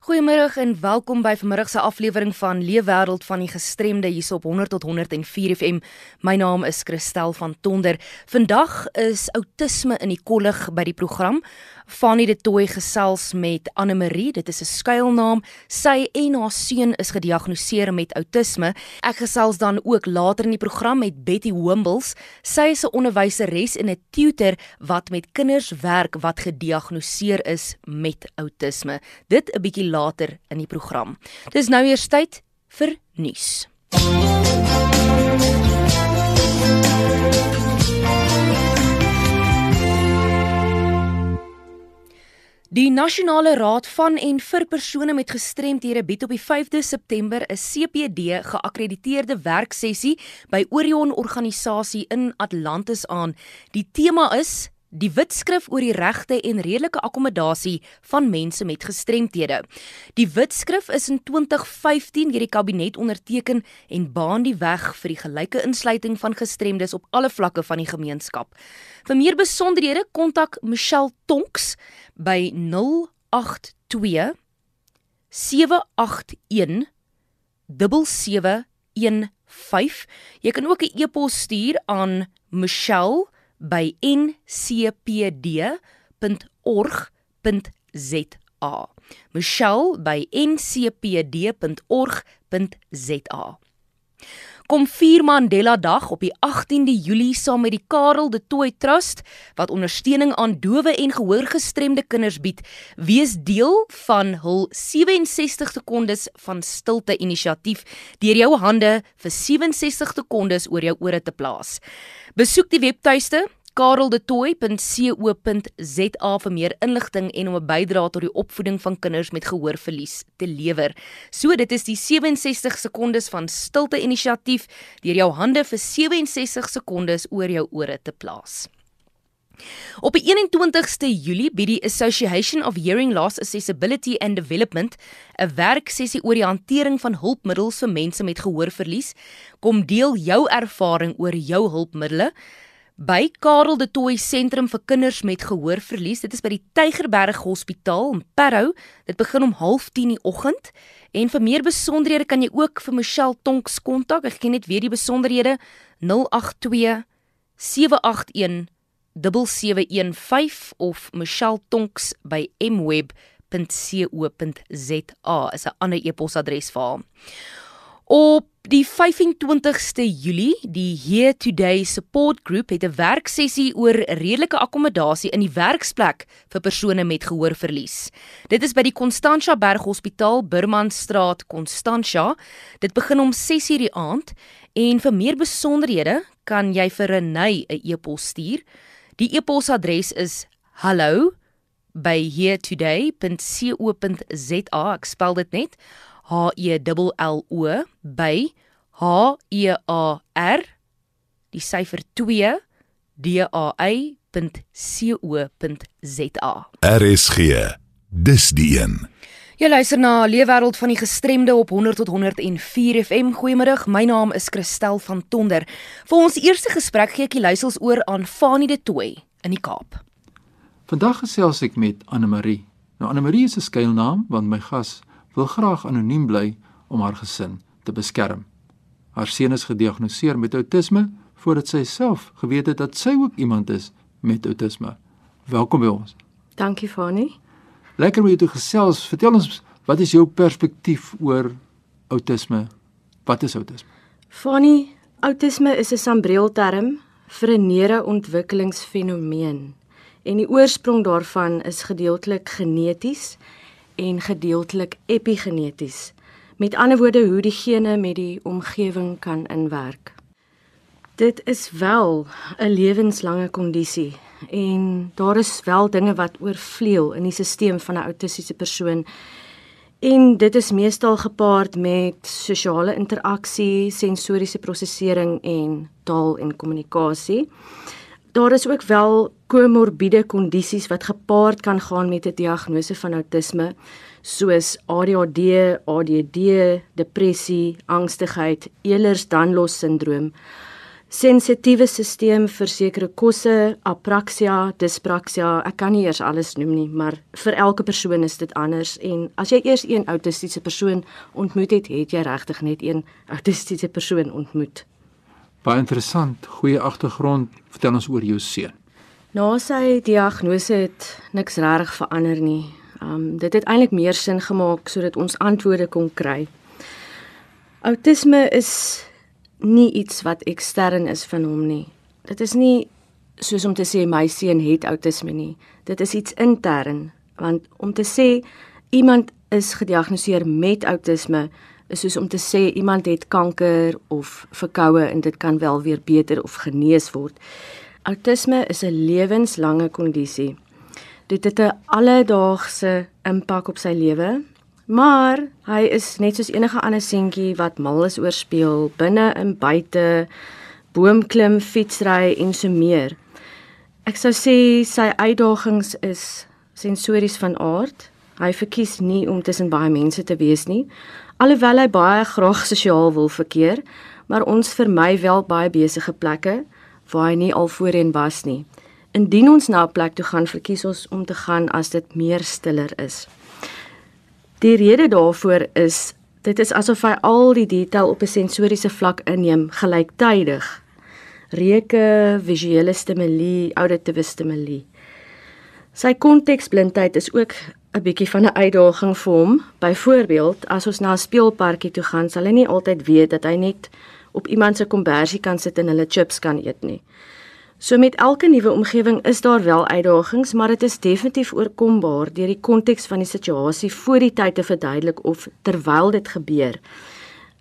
Goeiemôre en welkom by vanmiddag se aflewering van Leefwêreld van die Gestremde hier op 100 tot 104 FM. My naam is Christel van Tonder. Vandag is outisme in die kollig by die program. Fanny de Tooi gesels met Anne Marie, dit is 'n skuilnaam. Sy en haar seun is gediagnoseer met outisme. Ek gesels dan ook later in die program met Betty Hombels. Sy is 'n onderwyseres en 'n tutor wat met kinders werk wat gediagnoseer is met outisme. Dit 'n bietjie later in die program. Dis nou eers tyd vir nuus. Die Nasionale Raad van en vir persone met gestremthede bied op die 5de September 'n CPD geakkrediteerde werksessie by Orion organisasie in Atlantis aan. Die tema is Die wetskrif oor die regte en redelike akkommodasie van mense met gestremthede. Die wetskrif is in 2015 deur die kabinet onderteken en baan die weg vir die gelyke insluiting van gestremdes op alle vlakke van die gemeenskap. Vir meer besonderhede kontak Michelle Tonks by 082 781 7715. Jy kan ook 'n e-pos stuur aan Michelle by ncpd.org.za. Michelle by ncpd.org.za. Kom vier Mandela Dag op die 18de Julie saam met die Karel de Tooy Trust wat ondersteuning aan dowe en gehoorgestremde kinders bied. Wees deel van hul 67 sekondes van stilte inisiatief deur jou hande vir 67 sekondes oor jou ore te plaas. Besoek die webtuiste kareldetoy.co.za vir meer inligting en om 'n bydrae tot die opvoeding van kinders met gehoorverlies te lewer. So dit is die 67 sekondes van stilte inisiatief deur jou hande vir 67 sekondes oor jou ore te plaas. Op die 21ste Julie bied die Association of Hearing Loss Accessibility and Development 'n werksessie oor die hantering van hulpmiddels vir mense met gehoorverlies. Kom deel jou ervaring oor jou hulpmiddels by Karel de Tooy Sentrum vir kinders met gehoorverlies. Dit is by die Tygerberg Hospitaal in Parow. Dit begin om 09:30 die oggend. En vir meer besonderhede kan jy ook vir Michelle Tonks kontak. Ek gee net weer die besonderhede 082 781 7715 of Michelle Tonks by mweb.co.za is 'n ander e-posadres vir haar. Op die 25ste Julie, die Here Today Support Group het 'n werksessie oor redelike akkommodasie in die werksplek vir persone met gehoorverlies. Dit is by die Constantia Berg Hospitaal, Burmanstraat, Constantia. Dit begin om 6:00 die aand en vir meer besonderhede kan jy vir Renay 'n e-pos stuur. Die e-posadres is hallo by heretoday.co.za. Ek spel dit net H E L L O by H E A R die syfer 2 D A Y.co.za. RSG. Dis die een. Jy luister na Leefwêreld van die Gestremde op 100 tot 104 FM. Goeiemôre. My naam is Christel van Tonder. Vir ons eerste gesprek gee ek die luisters oor aan Fanie de Tooi in die Kaap. Vandag gesels ek met Anne Marie. Nou Anne Marie is 'n skuilnaam want my gas wil graag anoniem bly om haar gesin te beskerm. Haar seun is gediagnoseer met outisme voordat sy self geweet het dat sy ook iemand is met outisme. Welkom by ons. Dankie Fani. Lekker om jou te gesels. Vertel ons, wat is jou perspektief oor outisme? Wat is outisme? Fani, outisme is 'n sambreelterm vir 'n neurontwikkelingsfenomeen en die oorsprong daarvan is gedeeltelik geneties en gedeeltelik epigeneties. Met ander woorde hoe die gene met die omgewing kan inwerk. Dit is wel 'n lewenslange kondisie en daar is wel dinge wat oorvleuel in die stelsel van 'n autistiese persoon. En dit is meestal gepaard met sosiale interaksie, sensoriese prosesering en taal en kommunikasie. Daar is ook wel komorbiede kondisies wat gepaard kan gaan met 'n diagnose van outisme soos ADHD, ADD, depressie, angstigheid, Ehlers-Danlos sindroom. sensitiewe stelsel vir sekere kosse, apraksia, dyspraksia. Ek kan nie eers alles noem nie, maar vir elke persoon is dit anders en as jy eers een autistiese persoon ontmoet het, het jy regtig net een autistiese persoon ontmoet. Baie interessant, goeie agtergrond. Vertel ons oor jou seun. Na sy diagnose het niks reg verander nie. Um dit het eintlik meer sin gemaak sodat ons antwoorde kon kry. Autisme is nie iets wat ekstern is van hom nie. Dit is nie soos om te sê my seun het autisme nie. Dit is iets intern want om te sê iemand is gediagnoseer met autisme is soos om te sê iemand het kanker of verkoue en dit kan wel weer beter of genees word. Autisme is 'n lewenslange kondisie. Dit het 'n alledaagse impak op sy lewe, maar hy is net soos enige ander seentjie wat mal is oor speel, binne en buite, boomklim, fietsry en so meer. Ek sou sê sy uitdagings is sensories van aard. Hy verkies nie om tussen baie mense te wees nie, alhoewel hy baie graag sosiaal wil verkeer, maar ons vermy wel baie besige plekke waar hy nie al voorheen was nie. Indien ons na 'n plek toe gaan, verkies ons om te gaan as dit meer stiller is. Die rede daarvoor is dit is asof hy al die detail op 'n sensoriese vlak inneem gelyktydig. Reuke, visuele stimule, auditiewe stimule. Sy konteksblindheid is ook 'n bietjie van 'n uitdaging vir hom. Byvoorbeeld, as ons na 'n speelparkie toe gaan, sal hy nie altyd weet dat hy net op iemand se kombersie kan sit en hulle chips kan eet nie. So met elke nuwe omgewing is daar wel uitdagings, maar dit is definitief oorkombaar deur die konteks van die situasie voor die tyd te verduidelik of terwyl dit gebeur.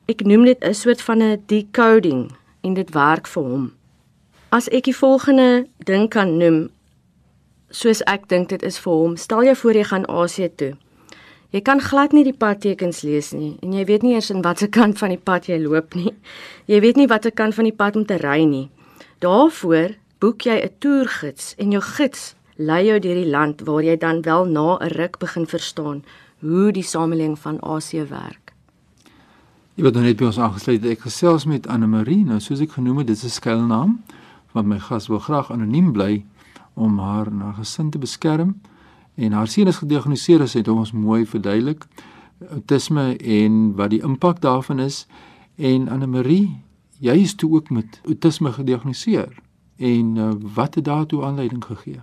Ek noem dit 'n soort van 'n decoding en dit werk vir hom. As ek die volgende ding kan noem, soos ek dink dit is vir hom, stel jou voor jy gaan Asië toe. Jy kan glad nie die padtekens lees nie en jy weet nie eers in watter kant van die pad jy loop nie. Jy weet nie watter kant van die pad om te ry nie. Daarvoor boek jy 'n toergids en jou gids lei jou deur die land waar jy dan wel na 'n ruk begin verstaan hoe die samelewing van Asië werk. Jy word nou net by ons aangesluit. Ek gesels met Anne Marie. Nou soos ek genoem het, dis 'n skuilnaam want my gas wil graag anoniem bly om haar na gesin te beskerm en haar seun is gediagnoseer as dit ons mooi verduidelik autisme en wat die impak daarvan is en Anne Marie jy is toe ook met autisme gediagnoseer en uh, wat het daartoe aanleiding gegee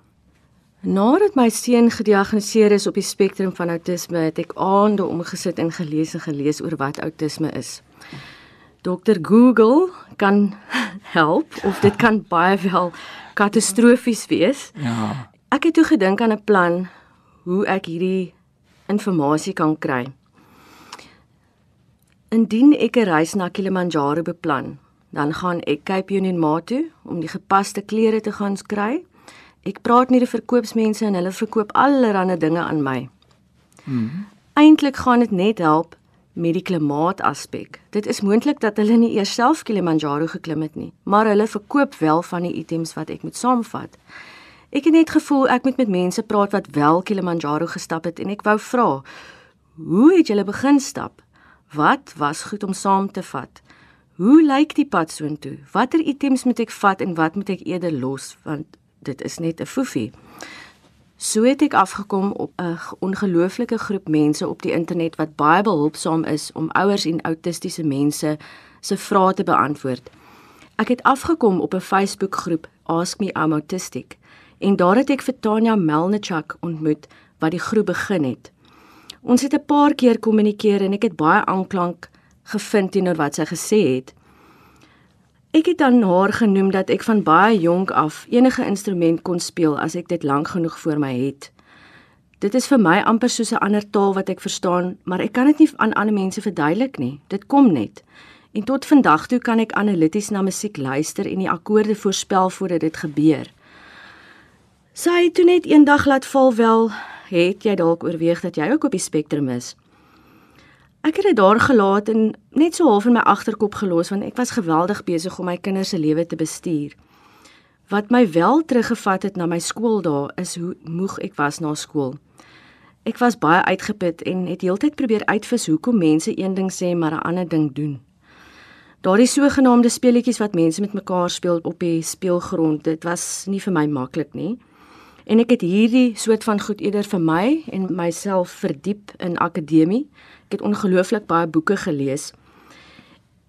Nadat my seun gediagnoseer is op die spektrum van autisme, het ek aande omgesit en gelees en gelees oor wat autisme is. Dr Google kan help of dit kan baie wel katastrofies wees. Ja. Ek het toe gedink aan 'n plan hoe ek hierdie inligting kan kry. Indien ek 'n reis na Kilimanjaro beplan, dan gaan ek Cape Union Ma toe om die gepaste klere te gaan kry. Ek praat met die verkoopsmense en hulle verkoop allerlei dinge aan my. Mm. Eintlik gaan dit net help met die klimaataspek. Dit is moontlik dat hulle nie eers self Kilimanjaro geklim het nie, maar hulle verkoop wel van die items wat ek moet saamvat. Ek het net gevoel ek moet met mense praat wat wel Kilimanjaro gestap het en ek wou vra, hoe het julle begin stap? Wat was goed om saam te vat? Hoe lyk die pad soontoe? Watter items moet ek vat en wat moet ek eerder los want dit is net 'n foefie. So het ek afgekom op 'n ongelooflike groep mense op die internet wat baie behulpsaam is om ouers en autistiese mense se vrae te beantwoord. Ek het afgekom op 'n Facebook-groep Ask Me I'm Autistic en daar het ek vir Tanya Melnichak ontmoet wat die groep begin het. Ons het 'n paar keer kommunikeer en ek het baie aanklank gevind teenoor wat sy gesê het. Ek het dan haar genoem dat ek van baie jonk af enige instrument kon speel as ek dit lank genoeg voor my het. Dit is vir my amper soos 'n ander taal wat ek verstaan, maar ek kan dit nie aan ander mense verduidelik nie. Dit kom net. En tot vandag toe kan ek analities na musiek luister en die akkoorde voorspel voordat dit gebeur. Sy het toe net eendag laat val wel, het jy dalk oorweeg dat jy ook op die spektrum is. Ek het dit daar gelaat en net so half in my agterkop gelos want ek was geweldig besig om my kinders se lewe te bestuur. Wat my wel teruggevat het na my skooldae is hoe moeg ek was na skool. Ek was baie uitgeput en het heeltyd probeer uitvis hoekom mense een ding sê maar 'n ander ding doen. Daardie sogenaamde speletjies wat mense met mekaar speel op die speelgrond, dit was nie vir my maklik nie. En ek het hierdie soort van goed eerder vir my en myself verdiep in akademie. Ek het ongelooflik baie boeke gelees.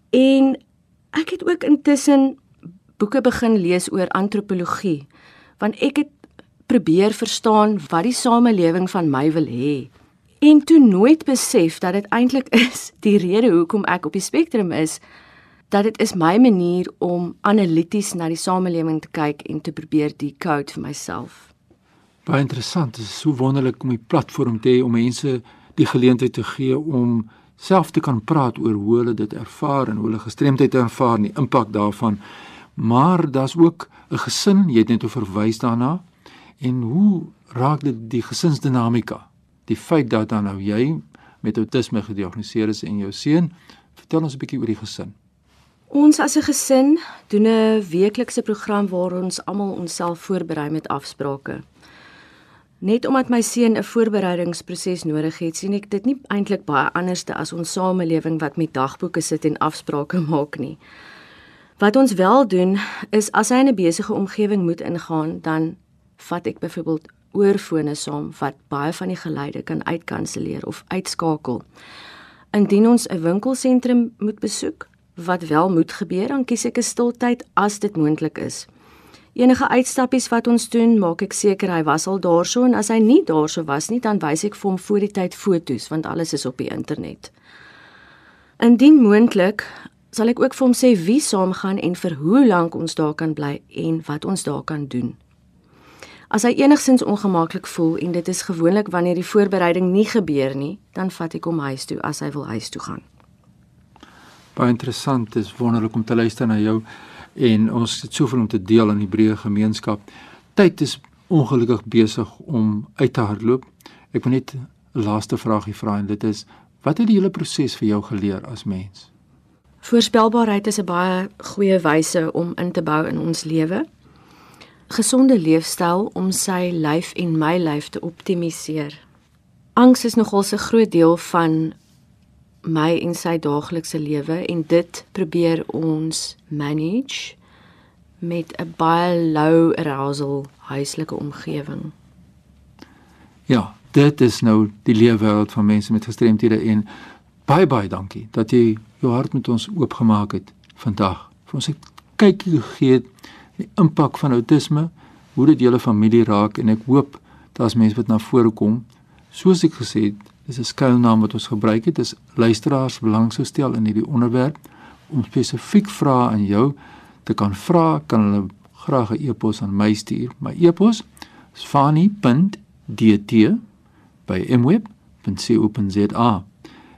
En ek het ook intussen boeke begin lees oor antropologie, want ek het probeer verstaan wat die samelewing van my wil hê. En toe nooit besef dat dit eintlik is die rede hoekom ek op die spektrum is, dat dit is my manier om analities na die samelewing te kyk en te probeer die code vir myself. Baie interessant. Dit is so wonderlik om 'n platform te hê om mense die geleentheid te gee om self te kan praat oor hoe hulle dit ervaar en hoe hulle gestremdheid ervaar en die impak daarvan. Maar daar's ook 'n gesin, jy het net oor verwys daarna. En hoe raak dit die gesinsdinamika? Die feit dat dan nou jy met outisme gediagnoseer is en jou seun, vertel ons 'n bietjie oor die gesin. Ons as 'n gesin doen 'n weeklikse program waar ons almal onsself voorberei met afsprake. Net omdat my seun 'n voorbereidingsproses nodig het, sien ek dit nie eintlik baie anderste as ons samelewing wat met dagboeke sit en afsprake maak nie. Wat ons wel doen is as hy 'n besige omgewing moet ingaan, dan vat ek byvoorbeeld oorfone saam wat baie van die geluide kan uitkanselleer of uitskakel. Indien ons 'n winkelsentrum moet besoek, wat wel moet gebeur, dan kies ek 'n stiltyd as dit moontlik is. Enige uitstappies wat ons doen, maak ek seker hy was al daarso en as hy nie daarso was nie, dan wys ek vir hom voor die tyd foto's want alles is op die internet. Indien moontlik, sal ek ook vir hom sê wie saamgaan en vir hoe lank ons daar kan bly en wat ons daar kan doen. As hy enigsins ongemaklik voel en dit is gewoonlik wanneer die voorbereiding nie gebeur nie, dan vat ek hom huis toe as hy wil huis toe gaan. Baie interessant, dit is wonderlik om te luister na jou en ons het soveel om te deel in die Hebreë gemeenskap. Tyd is ongelukkig besig om uit te hardloop. Ek wil net 'n laaste vraagie vra en dit is wat het die hele proses vir jou geleer as mens? Voorspelbaarheid is 'n baie goeie wyse om in te bou in ons lewe. Gesonde leefstyl om sy lyf en my lyf te optimaliseer. Angs is nogal 'n groot deel van my en sy daaglikse lewe en dit probeer ons manage met 'n baie low arousal huislike omgewing. Ja, dit is nou die leefwêreld van mense met gestremthede en baie baie dankie dat jy jou hart met ons oopgemaak het vandag. Vir ons 'n kykie gegee die impak van outisme, hoe dit julle familie raak en ek hoop daar's mense wat na vore kom. Soos ek gesê het, Dis 'n skuilnaam wat ons gebruik het. Dis luisteraars belang sou stel in hierdie onderwerp om spesifiek vrae aan jou te kan vra, kan hulle graag 'n e-pos aan my stuur. My e-pos is fani.dt@mweb.co.za.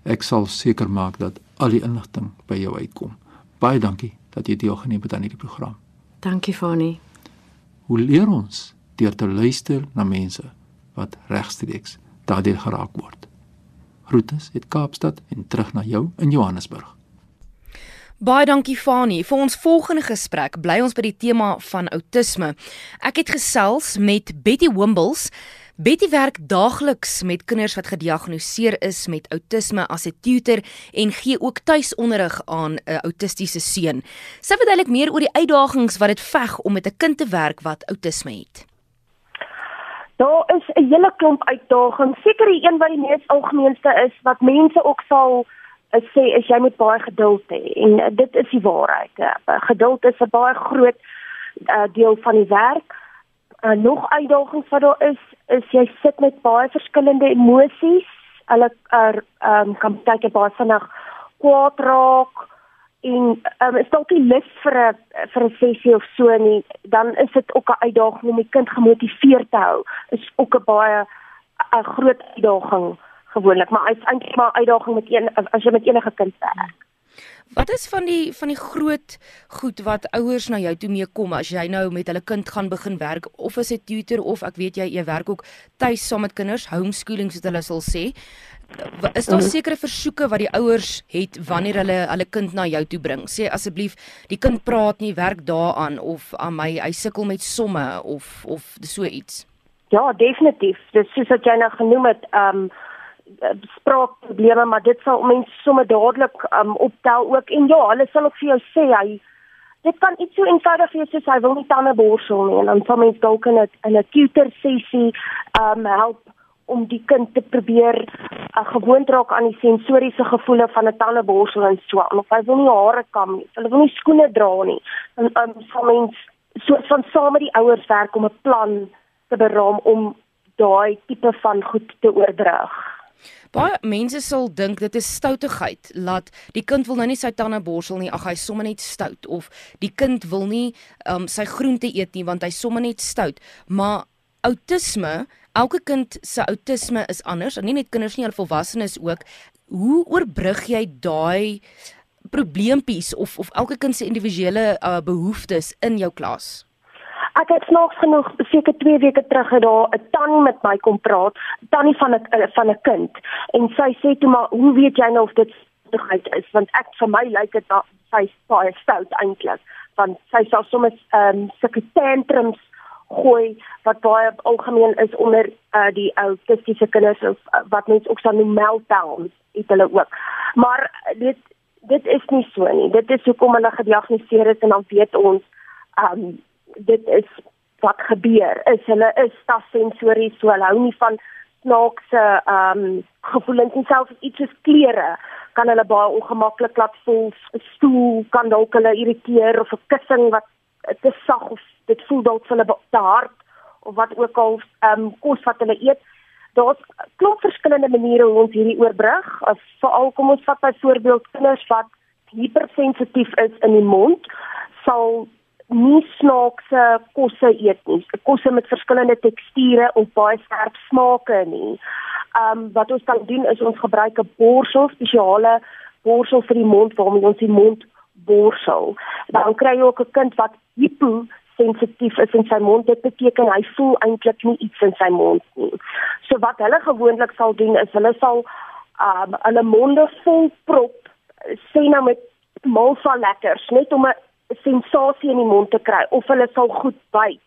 Ek sal seker maak dat al die inligting by jou uitkom. Baie dankie dat jy deelgeneem het aan hierdie program. Dankie Fani. Hoe leer ons deur te luister na mense wat regstreeks daardeur geraak word? Groetes uit Kaapstad en terug na jou in Johannesburg. Baie dankie Fani. Vir ons volgende gesprek bly ons by die tema van outisme. Ek het gesels met Betty Wimbles. Betty werk daagliks met kinders wat gediagnoseer is met outisme as 'n tutor en gee ook tuisonderrig aan 'n autistiese seun. Sy verduidelik meer oor die uitdagings wat dit veg om met 'n kind te werk wat outisme het. Daar is 'n hele klomp uitdagings. Seker die een wat die mees algemeenste is wat mense ook sal uh, sê is jy moet baie geduld hê en uh, dit is die waarheid. Uh, geduld is 'n baie groot uh, deel van die werk. Uh, nog uitdagings wat daar is, is jy sit met baie verskillende emosies. Hulle er, um, kan baie baie vinnig kwaad raak en um, is dalk nie lus vir 'n vir 'n sessie of so nie, dan is dit ook 'n uitdaging om die kind gemotiveerd te hou. Is ook 'n baie 'n groot uitdaging gewoonlik, maar is eintlik maar 'n uitdaging met een as jy met enige kind werk. Wat is van die van die groot goed wat ouers na jou toe mee kom as jy nou met hulle kind gaan begin werk of as 'n tutor of ek weet jy jy werk ook tuis saam met kinders, homeschooling soos hulle sal sê is daar mhm. sekere versoeke wat die ouers het wanneer hulle hulle kind na jou toe bring? Sê asseblief, die kind praat nie, werk daaraan of aan my hy sukkel met somme of of so iets. Ja, definitief. Dis soos wat jy nou genoem het, ehm um, spraakprobleme, maar dit sal mense sommer dadelik um, optel ook en ja, hulle sal ook vir jou sê hy dit kan iets so eenvoudig wees soos hy wil nie tande borsel nie en dan sal mens dalk in 'n in 'n tutor sessie um help om die kind te probeer uh, gewoond raak aan die sensoriese gevoele van 'n tande borsel en so aan of hy wil nie hare kam nie, hulle wil nie skoene dra nie. En um sal mens soort van saam met die ouers werk om 'n plan te beraam om daai tipe van goed te oorbrug. Baie mense sal dink dit is stoutigheid laat die kind wil nou nie sy tande borsel nie ag hy sommer net stout of die kind wil nie um, sy groente eet nie want hy sommer net stout maar outisme elke kind se outisme is anders en nie net kinders nie al volwassenes ook. Hoe oorbrug jy daai probleempies of of elke kind se individuele uh, behoeftes in jou klas? Ek het snaaks genoeg seker 2 weke terug het daar 'n tannie met my kom praat, tannie van 'n eh, van 'n kind. En sy sê toe maar hoe weet jy nou of dit stoutigheid is? Want ek vir my lyk dit sy baie stout eintlik. Want sy sal soms ehm um, sulke tantrums gooi wat baie algemeen is onder uh, die autistiese kinders of uh, wat mense ook sal noem meltdowns het hulle ook. Maar dit dit is nie so nie. Dit is hoekom hulle gediagnoseer is en dan weet ons um, dit is wat gebeur is hulle is stafsensories so hulle hou nie van snaakse um, gevoelens en selfs iets soos klere kan hulle baie ongemaklik laat voel 'n stoel kan dalk hulle irriteer of 'n kussing wat te sag of dit voel dalk vir hulle te hard of wat ook al ehm um, kos wat hulle eet daar's klop verskillende maniere hoe ons hierdie oorbrug as veral kom ons vat byvoorbeeld kinders wat hypersensitief is in die mond sal nie snaakse kosse eet nie. Kosse met verskillende teksture of baie skerp smake nie. Um wat ons kan doen is ons gebruik 'n borsel, spesiale borsel vir die mond waarmee ons die mond borsel. Dan kry jy ook 'n kind wat hypo sensitief is in sy mond. Dit beteken hy voel eintlik nie iets in sy mond nie. So wat hulle gewoonlik sal doen is hulle sal um hulle monde vol prop sê nou met malva lekkers net om 'n sensasie in die mond te kry of hulle sal goed byt.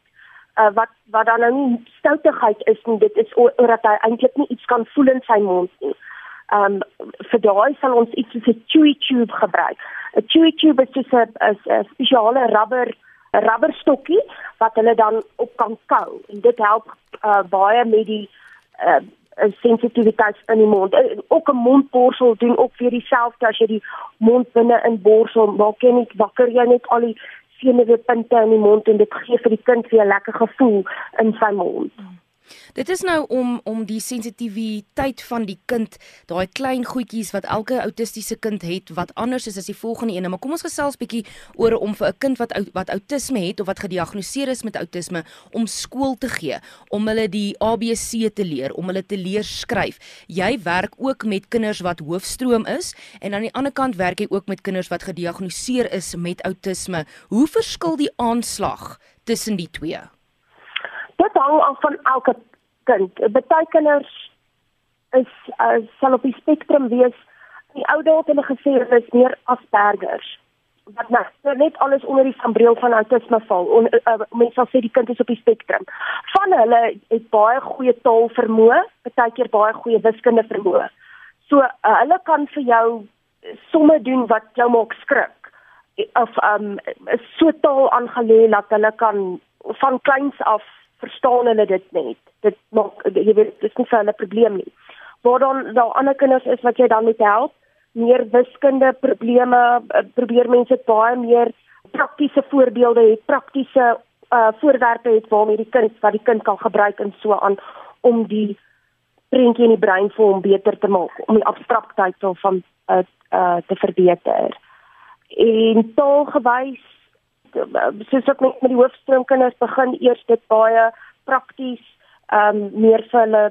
Uh, wat wat dan nou nie stoutigheid is nie, dit is omdat hy eintlik nie iets kan voel in sy mond nie. Um vir daai sal ons iets soos 'n chewy tube gebruik. 'n Chewy tube is 'n spesiale rubber 'n rubberstokkie wat hulle dan op kan kou en dit help uh, baie met die uh, 'n sensitiwiteit in die mond. Eh, ook 'n mondborsel doen ook weer dieselfde as jy die mond binne in borsel maak jy net wakker jy net al die senuweepunte in die mond en dit gee vir die kind weer 'n lekker gevoel in sy mond. Hmm. Dit is nou om om die sensitiwiteit van die kind, daai klein goedjies wat elke autistiese kind het wat anders is as die volgende een. Maar kom ons gesels bietjie oor om vir 'n kind wat wat outisme het of wat gediagnoseer is met outisme om skool te gee, om hulle die ABC te leer, om hulle te leer skryf. Jy werk ook met kinders wat hoofstroom is en aan die ander kant werk jy ook met kinders wat gediagnoseer is met outisme. Hoe verskil die aanslag tussen die twee? Dit hang af van elke kind. Party kinders is uh, sal op die spektrum wees. Die ou dalk hulle gesê hulle is meer Aspergers. Wat nou net alles onder die sambreel van autisme val. On, uh, mense sal sê die kind is op die spektrum. Van hulle het baie goeie taalvermoë, partykeer baie goeie wiskunde vermoë. So uh, hulle kan vir jou somme doen wat jou maak skrik of um so taal aangelê dat hulle kan van kleins af verstaan hulle dit net. Dit maak jy weet dis nie vir hulle probleem nie. Waar dan daar ander kinders is wat jy dan moet help, meer wiskunde probleme, eh, probeer mense baie meer praktiese voorbeelde hê, praktiese uh voorwerpe het waarmee die kind wat die kind kan gebruik en so aan om die prentjie in die brein vir hom beter te maak, om die abstraktheid van uh uh te verbeter. En taalgewys soos ek met die hoofstroomkinders begin eers dit baie prakties ehm um, meer vir hulle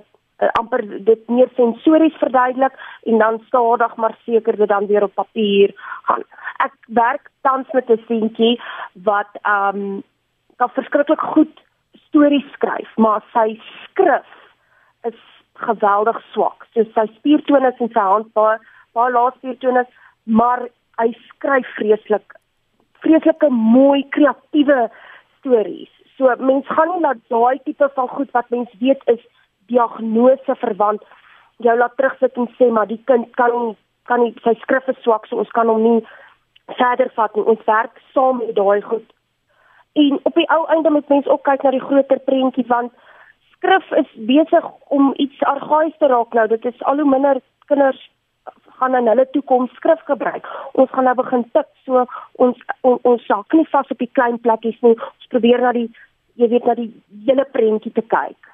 uh, amper dit meer sensories verduidelik en dan stadig maar seker dit dan weer op papier gaan. Ek werk tans met 'n seentjie wat ehm um, kan verskriklik goed stories skryf, maar sy skrif is geweldig swak. So sy spiertonus in sy hand baie baie lae spiertonus, maar hy skryf vreeslik vreeslike mooi kreatiewe stories. So mens gaan nie na daai tipe van goed wat mens weet is diagnose verwant jou laat terugsit en sê maar die kind kan kan nie sy skrif is swak so ons kan hom nie verder vat nie. Ons werk saam met daai goed. En op die ou einde moet mens ook kyk na die groter prentjie want skrif is besig om iets argaïs te raak nou. Dit is al hoe minder kinders gaan in hulle toekoms skrif gebruik. Ons gaan nou begin tik. So ons on, ons sak nie vas op die klein plekkies nie. Ons probeer na die jy weet na die hele prentjie te kyk.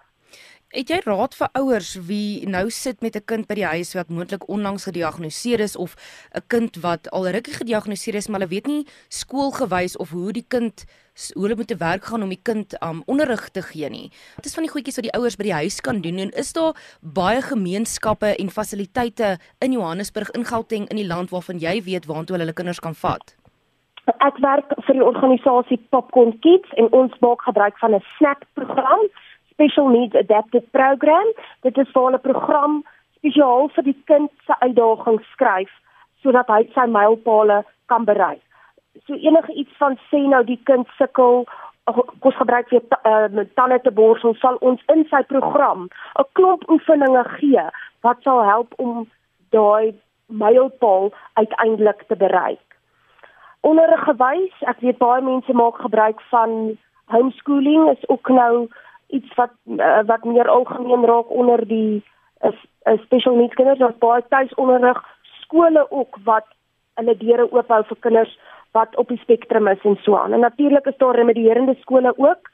Het jy raad vir ouers wie nou sit met 'n kind by die huis wat moontlik onlangs gediagnoseer is of 'n kind wat al rukkie gediagnoseer is maar hulle weet nie skoolgewys of hoe die kind hoe hulle moet te werk gaan om die kind um onderrig te gee nie. Wat is van die goedjies wat die ouers by die huis kan doen en is daar baie gemeenskappe en fasiliteite in Johannesburg in Gauteng in die land waarvan jy weet waartoe hulle kinders kan vat? Ek werk vir die organisasie Popcorn Kids en ons maak gebruik van 'n SNAP program Special Needs Adapted Program. Dit is 'n program spesiaal vir die kind se uitdagings skryf sodat hy sy mylpale kan bereik. So enige iets van sê nou die kind sukkel kos gebruik vir uh, met tande te borsel sal ons in sy program 'n klomp oefeninge gee wat sal help om daai mylpaal uiteindelik te bereik. Onderrig gewys, ek weet baie mense maak gebruik van homeschooling is ook nou iets wat uh, wat meer algemeen raak onder die is uh, uh, special needs kinders of baie tuisonderrig skole ook wat hulle deure oop hou vir kinders wat op die spektrum is en so aan. En natuurlik is daar remedierende skole ook.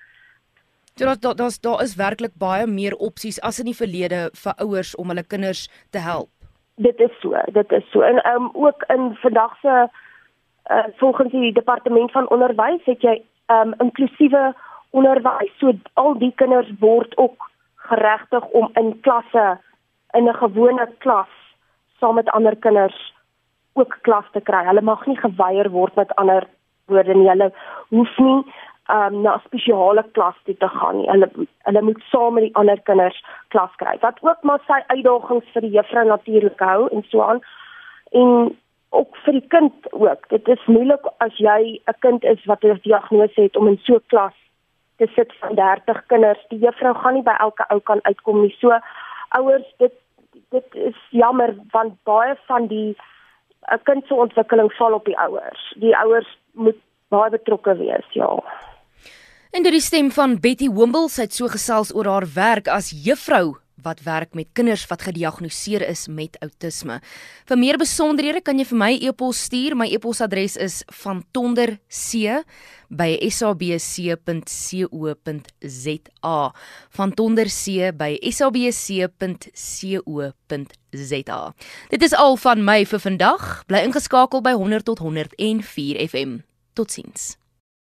So daar daar daar daar is werklik baie meer opsies as in die verlede vir ouers om hulle kinders te help. Dit is so, dit is so. En um, ook in vandag se uh, volgens die departement van onderwys het jy um, inklusiewe onderwys. So al die kinders word ook geregtig om in klasse in 'n gewone klas saam met ander kinders ook klas te kry. Hulle mag nie geweier word met ander woorde nie. Hulle hoef nie um, na spesiale klas toe te gaan. Hulle hulle moet saam met die ander kinders klas kry. Wat ook maar sy uitdagings vir die juffrou natuurlik hou en so aan. En ook vir die kind ook. Dit is moeilik as jy 'n kind is wat 'n diagnose het om in so 'n klas te sit van 30 kinders. Die juffrou gaan nie by elke ou kan uitkom nie. So ouers, dit dit is jammer want baie van die 'n kind se ontwikkeling val op die ouers. Die ouers moet baie betrokke wees, ja. En dit is stem van Betty Wimble, sy het so gesels oor haar werk as juffrou wat werk met kinders wat gediagnoseer is met outisme. Vir meer besonderhede kan jy vir my e-pos stuur. My e-posadres is vantonder.c@sabc.co.za. vantonder.c@sabc.co.za. Dit is al van my vir vandag. Bly ingeskakel by 100 tot 104 FM. Totsiens.